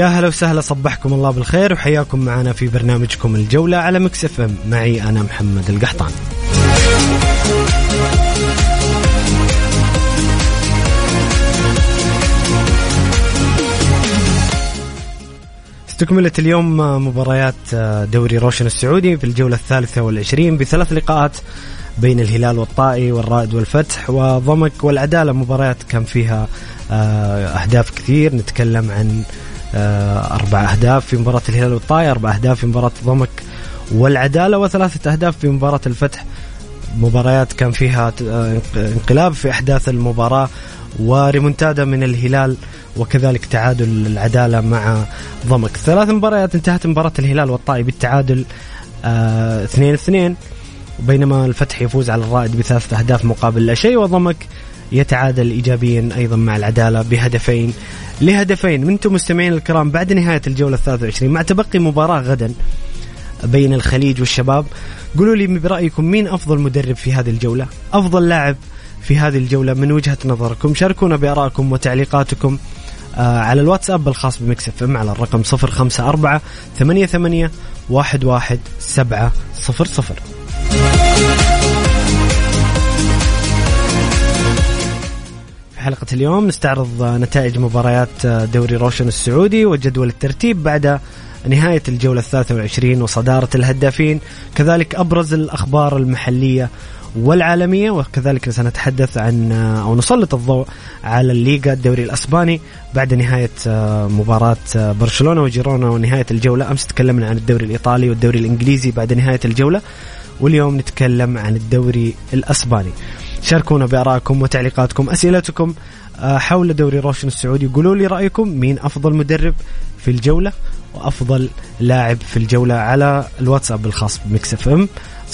يا هلا وسهلا صبحكم الله بالخير وحياكم معنا في برنامجكم الجولة على Mix FM. معي أنا محمد القحطاني. استكملت اليوم مباريات دوري روشن السعودي في الجولة الثالثة والعشرين بثلاث لقاءات بين الهلال والطائي والرائد والفتح وضمك والعدالة. مباريات كان فيها أهداف كثير. نتكلم عن أربع أهداف في مباراة الهلال والطائي أربع أهداف في مباراة ضمك والعدالة وثلاثة أهداف في مباراة الفتح. مباريات كان فيها انقلاب في أحداث المباراة وريمونتادا من الهلال وكذلك تعادل العدالة مع ضمك. ثلاث مباريات انتهت مباراة الهلال والطائي بالتعادل اثنين اثنين. بينما الفتح يفوز على الرائد بثلاثة أهداف مقابل لا شيء وضمك يتعادل ايجابيا أيضا مع العدالة بهدفين. لهدفين. منتم مستمعين الكرام بعد نهاية الجولة 23 مع تبقي مباراة غدا بين الخليج والشباب. قولوا لي برأيكم مين أفضل مدرب في هذه الجولة؟ أفضل لاعب في هذه الجولة من وجهة نظركم. شاركونا بآرائكم وتعليقاتكم آه على الواتساب الخاص بمكس إف إم على الرقم 054 88 11700 في حلقة اليوم نستعرض نتائج مباريات دوري روشن السعودي وجدول الترتيب بعد نهاية الجولة الثالثة والعشرين وصدارة الهدافين. كذلك أبرز الأخبار المحلية والعالمية وكذلك سنتحدث عن أو نسلط الضوء على الليغا الدوري الأسباني بعد نهاية مباراة برشلونة وجيرونا ونهاية الجولة. أمس تكلمنا عن الدوري الإيطالي والدوري الإنجليزي بعد نهاية الجولة واليوم نتكلم عن الدوري الأسباني. شاركونا بارائكم وتعليقاتكم أسئلتكم حول دوري روشن السعودي. قولوا لي رأيكم مين أفضل مدرب في الجولة وأفضل لاعب في الجولة على الواتساب الخاص ب Mix FM؟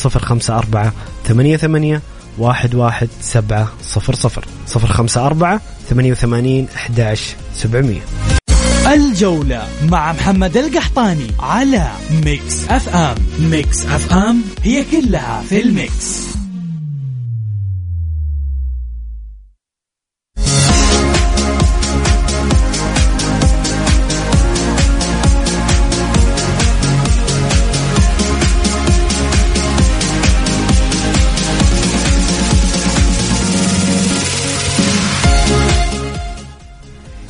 054 88 11700 054 88 11700 الجولة مع محمد القحطاني على Mix FM. Mix FM هي كلها في ال Mix.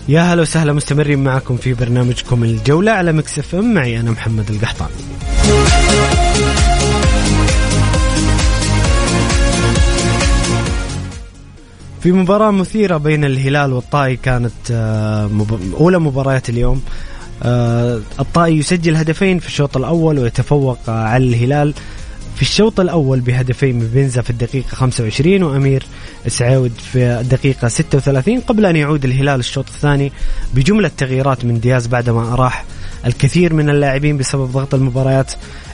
يا هلا وسهلا مستمرين معكم في برنامجكم الجولة على Mix FM. معي أنا محمد القحطاني. في مباراة مثيرة بين الهلال والطائي كانت أولى مباريات اليوم. الطائي يسجل هدفين في الشوط الأول ويتفوق على الهلال. في الشوط الأول بهدفين من بنزا في الدقيقة 25 وأمير سعود في الدقيقة 36 قبل أن يعود الهلال الشوط الثاني بجملة تغييرات من دياز بعدما أراح الكثير من اللاعبين بسبب ضغط المباريات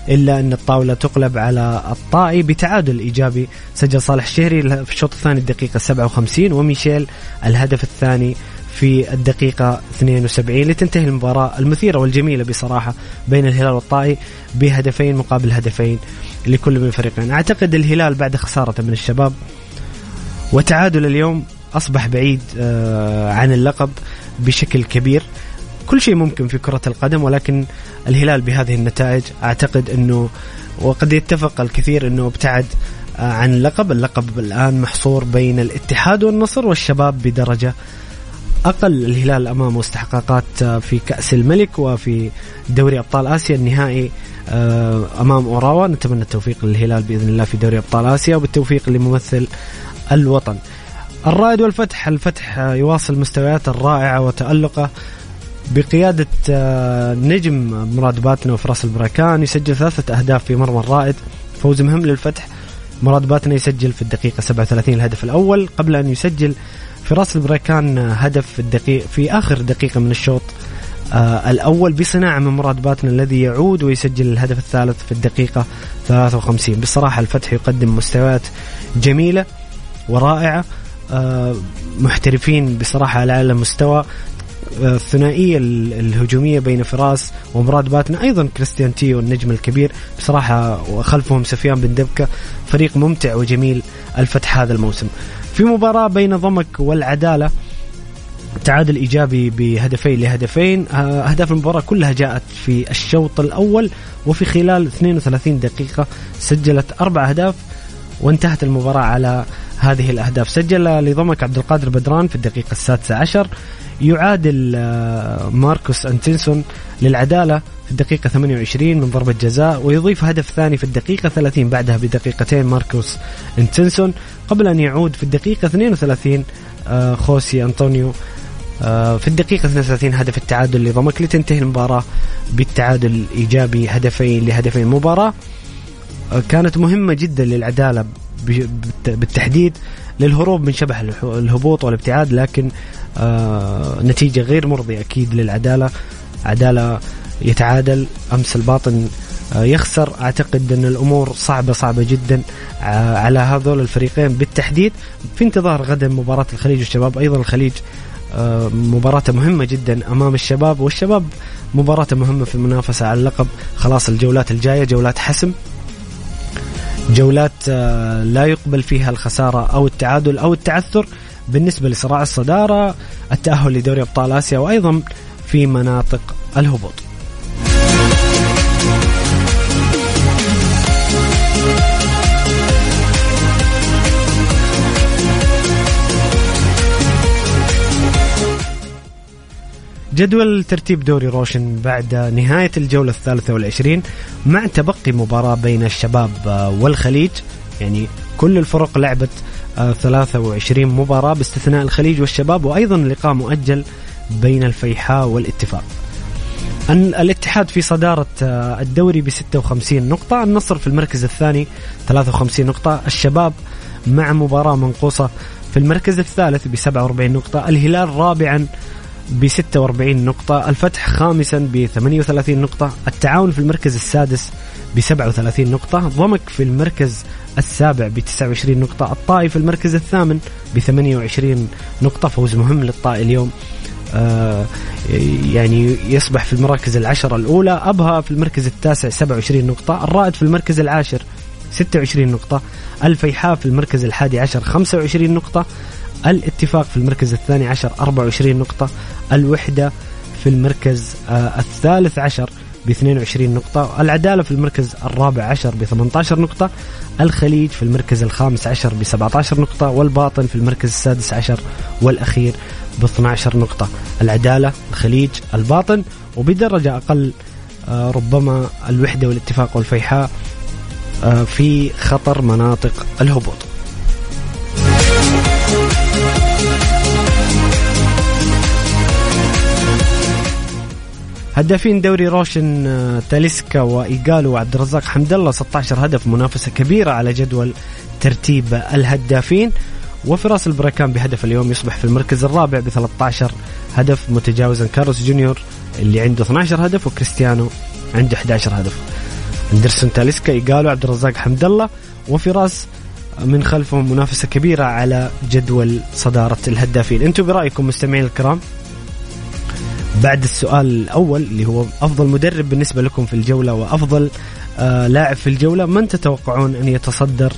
إلا أن الطاولة تقلب على الطائي بتعادل إيجابي. سجل صالح الشهري في الشوط الثاني الدقيقة 57 وميشيل الهدف الثاني في الدقيقة 72 لتنتهي المباراة المثيرة والجميلة بصراحة بين الهلال والطائي بهدفين مقابل هدفين لكل من الفريقين أعتقد الهلال بعد خسارته من الشباب وتعادل اليوم أصبح بعيد عن اللقب بشكل كبير. كل شيء ممكن في كرة القدم ولكن الهلال بهذه النتائج أعتقد أنه وقد يتفق الكثير أنه ابتعد آه، عن اللقب. اللقب الآن محصور بين الاتحاد والنصر والشباب بدرجة أقل الهلال أمامه استحقاقات آه، في كأس الملك وفي دوري أبطال آسيا النهائي آه، أمام أوراوا. نتمنى التوفيق للهلال بإذن الله في دوري أبطال آسيا وبالتوفيق لممثل الوطن. الرائد والفتح الفتح يواصل مستوياته الرائعة وتألقه بقيادة نجم مراد باتنا وفراس البراكان يسجل ثلاثة أهداف في مرمى الرائد. فوز مهم للفتح مراد باتنا يسجل في الدقيقة 37 الهدف الأول. قبل أن يسجل فراس البريكان هدف في الدقيقة في آخر دقيقة من الشوط آه الأول بصناعة من مراد باتنا الذي يعود ويسجل الهدف الثالث في الدقيقة 53 بصراحة الفتح يقدم مستويات جميلة ورائعة آه محترفين بصراحة على أعلى مستوى. الثنائية الهجومية بين فراس ومراد باتنا أيضا كريستيان تيو النجم الكبير بصراحة وخلفهم سفيان بن دبكة فريق ممتع وجميل الفتح هذا الموسم. في مباراة بين ضمك والعدالة تعادل إيجابي بهدفين لهدفين. آه، أهداف المباراة كلها جاءت في الشوط الأول وفي خلال 32 دقيقة سجلت أربع أهداف. وانتهت المباراة على هذه الأهداف. سجل لضمك عبد القادر بدران في الدقيقة السادسة عشر. يعادل آه، ماركوس أنتنسون للعدالة في الدقيقة 28 من ضربة جزاء ويضيف هدف ثاني في الدقيقة 30 بعدها بدقيقتين ماركوس أنتنسون قبل أن يعود في الدقيقة 32 آه، خوسي أنطونيو آه، في الدقيقة 32 هدف التعادل لضمك لتنتهي المباراة بالتعادل الإيجابي هدفين لهدفين مباراة. كانت مهمة جدا للعدالة بالتحديد للهروب من شبح الهبوط والابتعاد لكن آه نتيجة غير مرضية أكيد للعدالة. عدالة يتعادل أمس الباطن آه يخسر. أعتقد أن الأمور صعبة صعبة جدا آه على هذول الفريقين. بالتحديد في انتظار غدا مباراة الخليج والشباب. أيضا الخليج مباراة مهمة جدا أمام الشباب والشباب مباراة مهمة في المنافسة على اللقب. خلاص الجولات الجاية جولات حسم. جولات آه، لا يقبل فيها الخسارة أو التعادل أو التعثر بالنسبة لصراع الصدارة التأهل لدوري أبطال آسيا وأيضا في مناطق الهبوط. جدول ترتيب دوري روشن بعد نهاية الجولة الثالثة والعشرين مع تبقي مباراة بين الشباب والخليج. يعني كل الفرق لعبت 23 مباراة باستثناء الخليج والشباب وأيضا لقاء مؤجل بين الفيحاء والاتفاق. أن الاتحاد في صدارة آه، الدوري ب 56 نقطة النصر في المركز الثاني 53 نقطة الشباب مع مباراة منقوصة في المركز الثالث ب 47 نقطة الهلال رابعا ب 46 نقطة الفتح خامسا ب 38 نقطة التعاون في المركز السادس ب 37 نقطة ضمك في المركز السابع ب 29 نقطة الطائي في المركز الثامن ب 28 نقطة فوز مهم للطائي اليوم. آه يعني يصبح في المراكز العشرة الأولى أبها في المركز التاسع 27 نقطة الرائد في المركز العاشر 26 نقطة الفيحاء في المركز الحادي عشر 25 نقطة الاتفاق في المركز الثاني عشر 24 نقطة الوحدة في المركز آه الثالث عشر ب 22 نقطة العدالة في المركز الرابع عشر ب 18 نقطة الخليج في المركز الخامس عشر ب 17 نقطة والباطن في المركز السادس عشر والأخير ب 12 نقطة. العدالة الخليج الباطن وبدرجة أقل آه، ربما الوحدة والاتفاق والفيحاء آه، في خطر مناطق الهبوط. هدافين دوري روشن آه، تاليسكا وايجالو وعبد الرزاق حمد الله 16 هدف منافسة كبيرة على جدول ترتيب الهدافين. وفراس البريكان بهدف اليوم يصبح في المركز الرابع ب 13 هدف متجاوزا كارلوس جونيور اللي عنده 12 هدف وكريستيانو عنده 11 هدف. أندرسون تاليسكا ايجالو عبد الرزاق حمد الله وفراس من خلفهم منافسة كبيرة على جدول صدارة الهدافين. أنتم برأيكم مستمعين الكرام بعد السؤال الأول اللي هو أفضل مدرب بالنسبة لكم في الجولة وأفضل آه لاعب في الجولة من تتوقعون أن يتصدر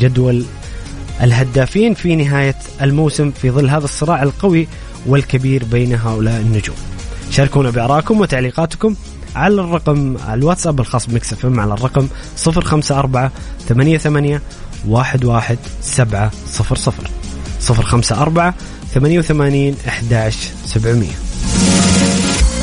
جدول الهدافين في نهاية الموسم في ظل هذا الصراع القوي والكبير بين هؤلاء النجوم؟ شاركونا بارائكم وتعليقاتكم على الرقم الواتساب الخاص بمكس إف إم على الرقم 054 88 11700 054 88 11700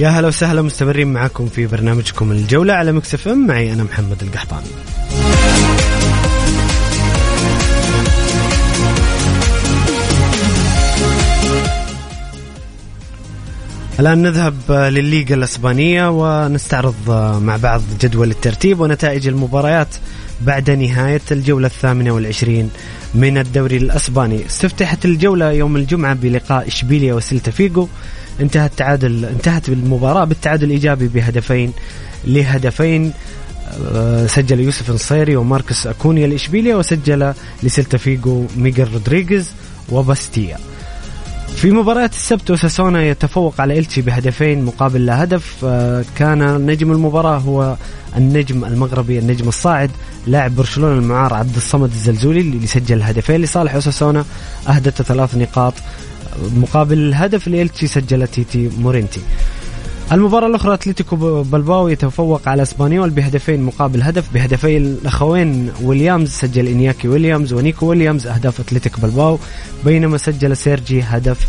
يا هلا وسهلا مستمرين معكم في برنامجكم الجولة على Mix FM معي أنا محمد القحطاني. الآن نذهب للليغا الإسبانية ونستعرض مع بعض جدول الترتيب ونتائج المباريات بعد نهاية الجولة الثامنة والعشرين من الدوري الأسباني. استفتحت الجولة يوم الجمعة بلقاء إشبيليا وسيلتا فيجو انتهى التعادل انتهت المباراة بالتعادل الإيجابي بهدفين لهدفين آه، سجل يوسف النصيري وماركوس أكونيا لإشبيليا وسجل لسيلتا فيجو ميغل رودريغيز وباسينسيا. في مباراة السبت أوساسونا يتفوق على إلتشي بهدفين مقابل لا هدف. آه، كان نجم المباراة هو النجم المغربي النجم الصاعد لاعب برشلونة المعار عبد الصمد الزلزولي اللي سجل الهدفين لصالح اوساسونا أهدت ثلاث نقاط مقابل الهدف اللي إلتشي سجل تيتي مورينتي. المباراة الأخرى أتلتيكو بلباو يتفوق على إسبانيول بهدفين مقابل هدف بهدفي الأخوين ويليامز سجل إنياكي ويليامز ونيكو ويليامز أهداف أتلتيكو بلباو بينما سجل سيرجي هدف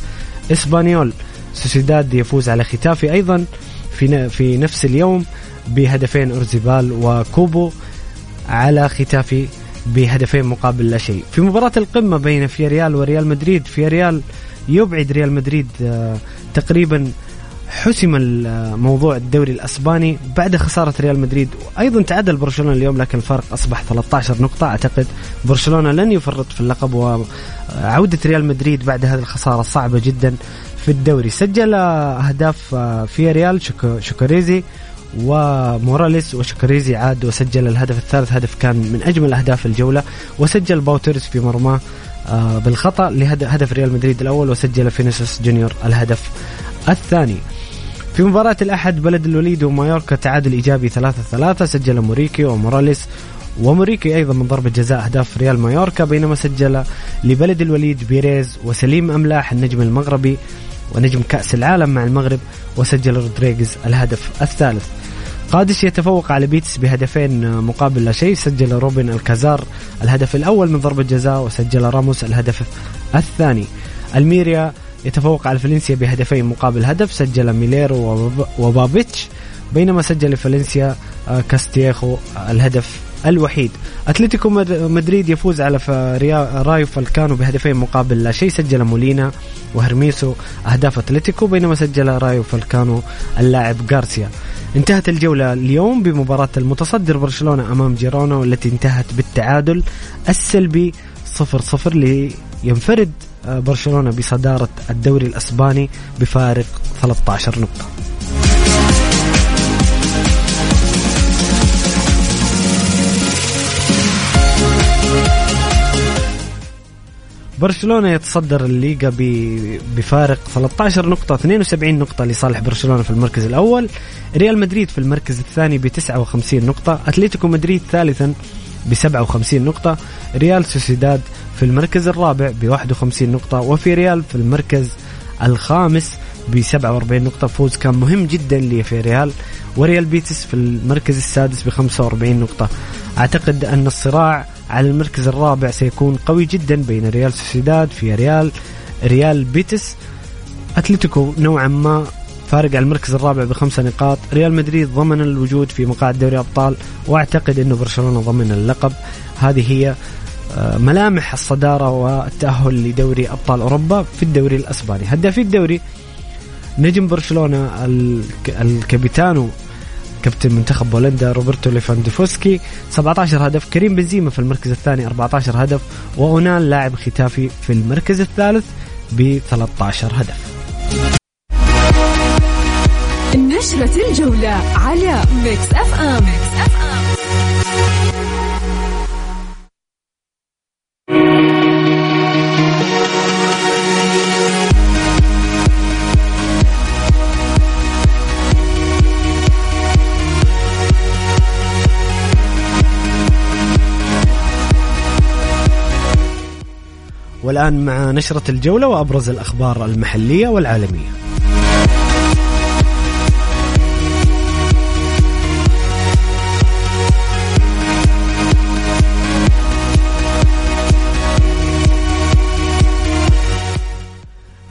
إسبانيول. سوسيداد يفوز على ختافي أيضا في في نفس اليوم بهدفين أويارزابال وكوبو على ختافي بهدفين مقابل لا شيء. في مباراة القمة بين فياريال وريال مدريد فياريال يبعد ريال مدريد آه، تقريبا حسم موضوع الدوري الأسباني بعد خسارة ريال مدريد. وأيضا تعادل برشلونة اليوم لكن الفرق أصبح 13 نقطة. أعتقد برشلونة لن يفرط في اللقب وعودة ريال مدريد بعد هذه الخسارة صعبة جدا في الدوري. سجل أهداف فياريال تشوكويزي وموراليس وتشوكويزي عاد وسجل الهدف الثالث. هدف كان من أجمل أهداف الجولة. وسجل باو توريس في مرماه بالخطأ لهدف ريال مدريد الأول وسجل فينيسيوس جونيور الهدف الثاني. في مباراة الأحد بلد الوليد ومايوركا تعادل إيجابي 3 3 سجل موريكي وموراليس. وموريكي أيضا من ضربة جزاء أهداف ريال مايوركا بينما سجل لبلد الوليد بيريز وسليم أملاح النجم المغربي ونجم كأس العالم مع المغرب وسجل رودريغيز الهدف الثالث. قادش يتفوق على بيتيس بهدفين مقابل لا شيء سجل روبن الكازار الهدف الأول من ضربة جزاء وسجل راموس الهدف الثاني. ألميريا يتفوق على فالنسيا بهدفين مقابل هدف سجل ميليرو وبابيتش بينما سجل فالنسيا آه، كاستياخو الهدف الوحيد. أتلتيكو مدريد يفوز على رايو فالكانو بهدفين مقابل لا شيء سجل مولينا وهرميسو أهداف أتلتيكو بينما سجل رايو فالكانو اللاعب غارسيا. انتهت الجولة اليوم بمباراة المتصدر برشلونة أمام جيرونا والتي انتهت بالتعادل السلبي 0-0 لينفرد آه، برشلونة بصدارة الدوري الأسباني بفارق 13 نقطة. برشلونة يتصدر الليغا بفارق 13 نقطة 72 نقطة لصالح برشلونة في المركز الأول. ريال مدريد في المركز الثاني ب 59 نقطة أتلتيكو مدريد ثالثا ب 57 نقطة ريال سوسيداد في المركز الرابع ب 51 نقطة وفياريال في المركز الخامس ب 47 نقطة. فوز كان مهم جدا لفياريال وريال بيتيس في المركز السادس ب 45 نقطة. أعتقد أن الصراع على المركز الرابع سيكون قوي جدا بين ريال سوسيداد فياريال ريال بيتيس أتلتيكو نوعا ما فارق على المركز الرابع بخمسة نقاط. ريال مدريد ضمن الوجود في مقاعد دوري أبطال وأعتقد أنه برشلونة ضمن اللقب. هذه هي ملامح الصدارة والتأهل لدوري أبطال أوروبا في الدوري الأسباني. هدافي الدوري نجم برشلونة الكابيتانو كابتن منتخب بولندا روبرتو ليفاندوفسكي. 17 هدف كريم بنزيما في المركز الثاني 14 هدف وأونال لاعب ختافي في المركز الثالث ب 13 هدف. نشرة الجولة على Mix FM, Mix FM. والآن مع نشرة الجولة وأبرز الأخبار المحلية والعالمية.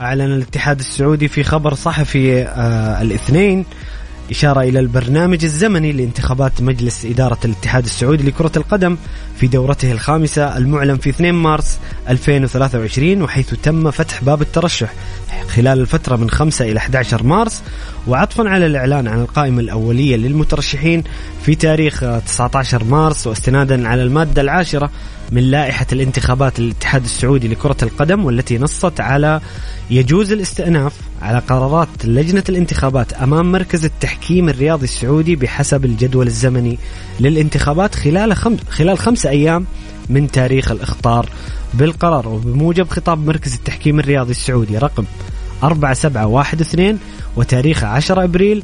أعلن الاتحاد السعودي في خبر صحفي آه الاثنين إشارة إلى البرنامج الزمني لانتخابات مجلس إدارة الاتحاد السعودي لكرة القدم في دورته الخامسة المعلن في 2 مارس 2023 وحيث تم فتح باب الترشح خلال الفترة من 5 إلى 11 مارس. وعطفا على الإعلان عن القائمة الأولية للمترشحين في تاريخ 19 مارس واستنادا على المادة العاشرة من لائحة الانتخابات للاتحاد السعودي لكرة القدم والتي نصت على يجوز الاستئناف على قرارات لجنة الانتخابات أمام مركز التحكيم الرياضي السعودي بحسب الجدول الزمني للانتخابات خلال خمس خلال خمسة أيام من تاريخ الإخطار بالقرار. وبموجب خطاب مركز التحكيم الرياضي السعودي رقم 4712 وتاريخ 10 أبريل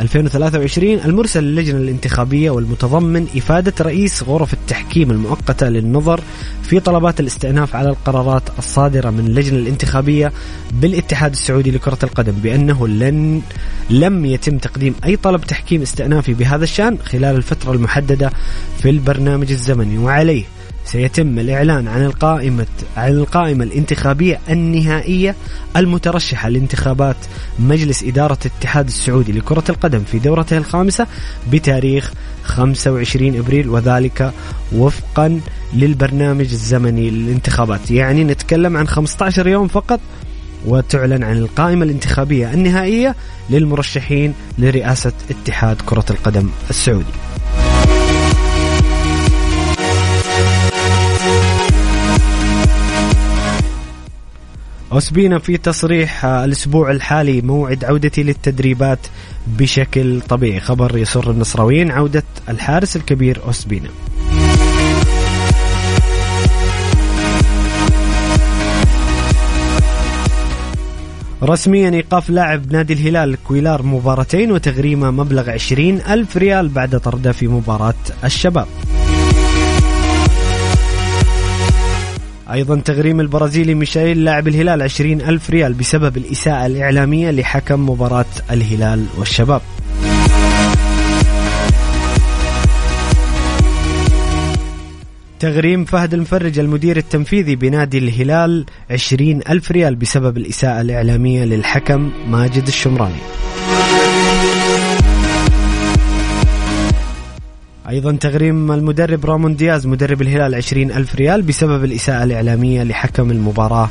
2023 المرسل للجنة الانتخابية والمتضمن إفادة رئيس غرف التحكيم المؤقتة للنظر في طلبات الاستئناف على القرارات الصادرة من اللجنة الانتخابية بالاتحاد السعودي لكرة القدم بأنه لن لم يتم تقديم أي طلب تحكيم استئنافي بهذا الشأن خلال الفترة المحددة في البرنامج الزمني وعليه سيتم الإعلان عن القائمة عن القائمة الانتخابية النهائية المترشحة لانتخابات مجلس إدارة الاتحاد السعودي لكرة القدم في دورته الخامسة بتاريخ 25 إبريل وذلك وفقا للبرنامج الزمني للانتخابات، يعني نتكلم عن 15 يوم فقط وتعلن عن القائمة الانتخابية النهائية للمرشحين لرئاسة اتحاد كرة القدم السعودي. أسبينا في تصريح الأسبوع الحالي موعد عودتي للتدريبات بشكل طبيعي. خبر يسر النصراويين عودة الحارس الكبير أسبينا. رسميا إيقاف لاعب نادي الهلال كويلار مباراتين وتغريمه مبلغ عشرين ألف ريال بعد طرده في مباراة الشباب. أيضا تغريم البرازيلي ميشيل لاعب الهلال عشرين ألف ريال بسبب الإساءة الإعلامية لحكم مباراة الهلال والشباب. تغريم فهد المفرج المدير التنفيذي بنادي الهلال عشرين ألف ريال بسبب الإساءة الإعلامية للحكم ماجد الشمراني. أيضا تغريم المدرب رامون دياز مدرب الهلال عشرين ألف ريال بسبب الإساءة الإعلامية لحكم المباراة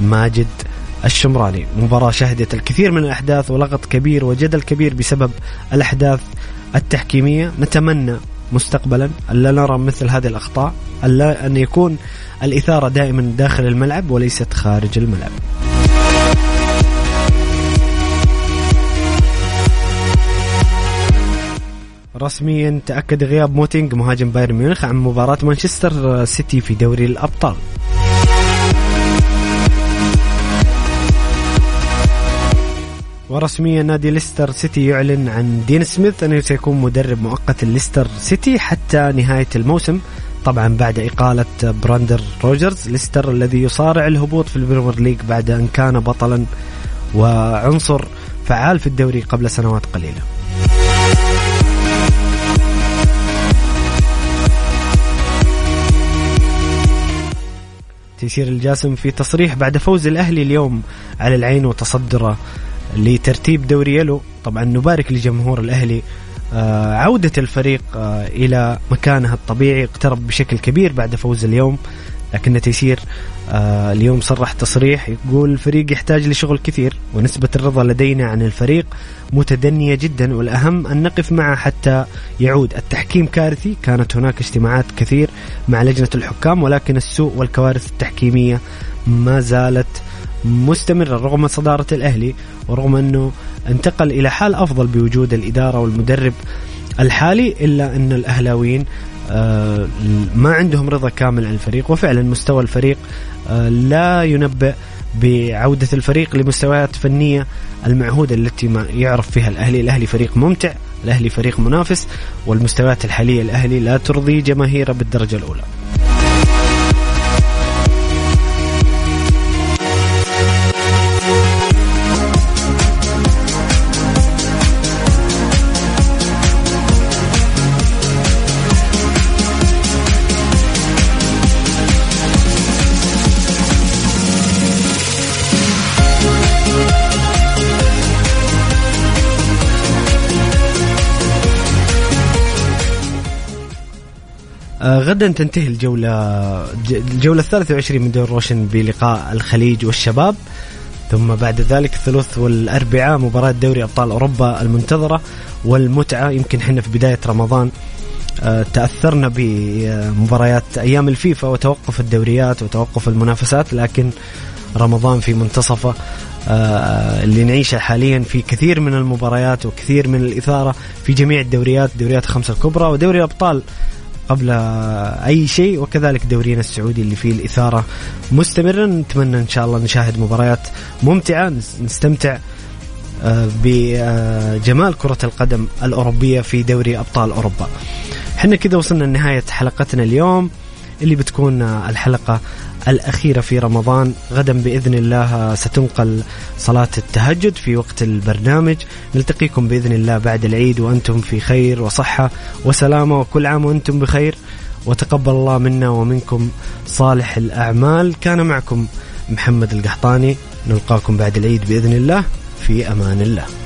ماجد الشمراني. مباراة شهدت الكثير من الأحداث ولغط كبير وجدل كبير بسبب الأحداث التحكيمية. نتمنى مستقبلا ألا نرى مثل هذه الأخطاء ألا أن يكون الإثارة دائما داخل الملعب وليست خارج الملعب. رسميا تأكد غياب موتينج مهاجم بايرن ميونخ عن مباراة مانشستر سيتي في دوري الأبطال. ورسميا نادي ليستر سيتي يعلن عن دين سميث أنه سيكون مدرب مؤقت ليستر سيتي حتى نهاية الموسم طبعا بعد إقالة براندن رودجرز. ليستر الذي يصارع الهبوط في البريمير ليج بعد أن كان بطلا وعنصر فعال في الدوري قبل سنوات قليلة. تيسير الجاسم في تصريح بعد فوز الأهلي اليوم على العين وتصدره لترتيب دوري يلو. طبعا نبارك لجمهور الأهلي آه، عودة الفريق آه، إلى مكانه الطبيعي اقترب بشكل كبير بعد فوز اليوم. لكن تيسير آه اليوم صرح تصريح يقول الفريق يحتاج لشغل كثير ونسبة الرضا لدينا عن الفريق متدنية جدا والأهم أن نقف معه حتى يعود. التحكيم كارثي كانت هناك اجتماعات كثير مع لجنة الحكام ولكن السوء والكوارث التحكيمية ما زالت مستمرة رغم صدارة الأهلي ورغم أنه انتقل إلى حال أفضل بوجود الإدارة والمدرب الحالي إلا أن الأهلاويين ما عندهم رضا كامل عن الفريق وفعلا مستوى الفريق آه، لا ينبئ بعودة الفريق لمستويات فنية المعهودة التي ما يعرف فيها الأهلي. الأهلي فريق ممتع الأهلي فريق منافس والمستويات الحالية الأهلي لا ترضي جماهيره بالدرجة الأولى. غدا تنتهي الجولة الجولة الثالثة والعشرين من دور روشن بلقاء الخليج والشباب. ثم بعد ذلك الثلاث والأربعاء مباراة دوري أبطال أوروبا المنتظرة والمتعة. يمكن حنا في بداية رمضان آه، تأثرنا بمباريات أيام الفيفا وتوقف الدوريات وتوقف المنافسات لكن رمضان في منتصفه آه، اللي نعيشه حاليا في كثير من المباريات وكثير من الإثارة في جميع الدوريات دوريات الخمسة الكبرى ودوري الأبطال قبل أي شيء وكذلك دورينا السعودي اللي فيه الإثارة مستمرا نتمنى إن شاء الله نشاهد مباريات ممتعة. نستمتع آه، بجمال كرة القدم الأوروبية في دوري أبطال أوروبا. إحنا كذا وصلنا لنهاية حلقتنا اليوم. اللي بتكون الحلقة الأخيرة في رمضان. غدا بإذن الله ستنقل صلاة التهجد في وقت البرنامج. نلتقيكم بإذن الله بعد العيد وأنتم في خير وصحة وسلامة. وكل عام وأنتم بخير. وتقبل الله منا ومنكم صالح الأعمال. كان معكم محمد القحطاني. نلقاكم بعد العيد بإذن الله. في أمان الله.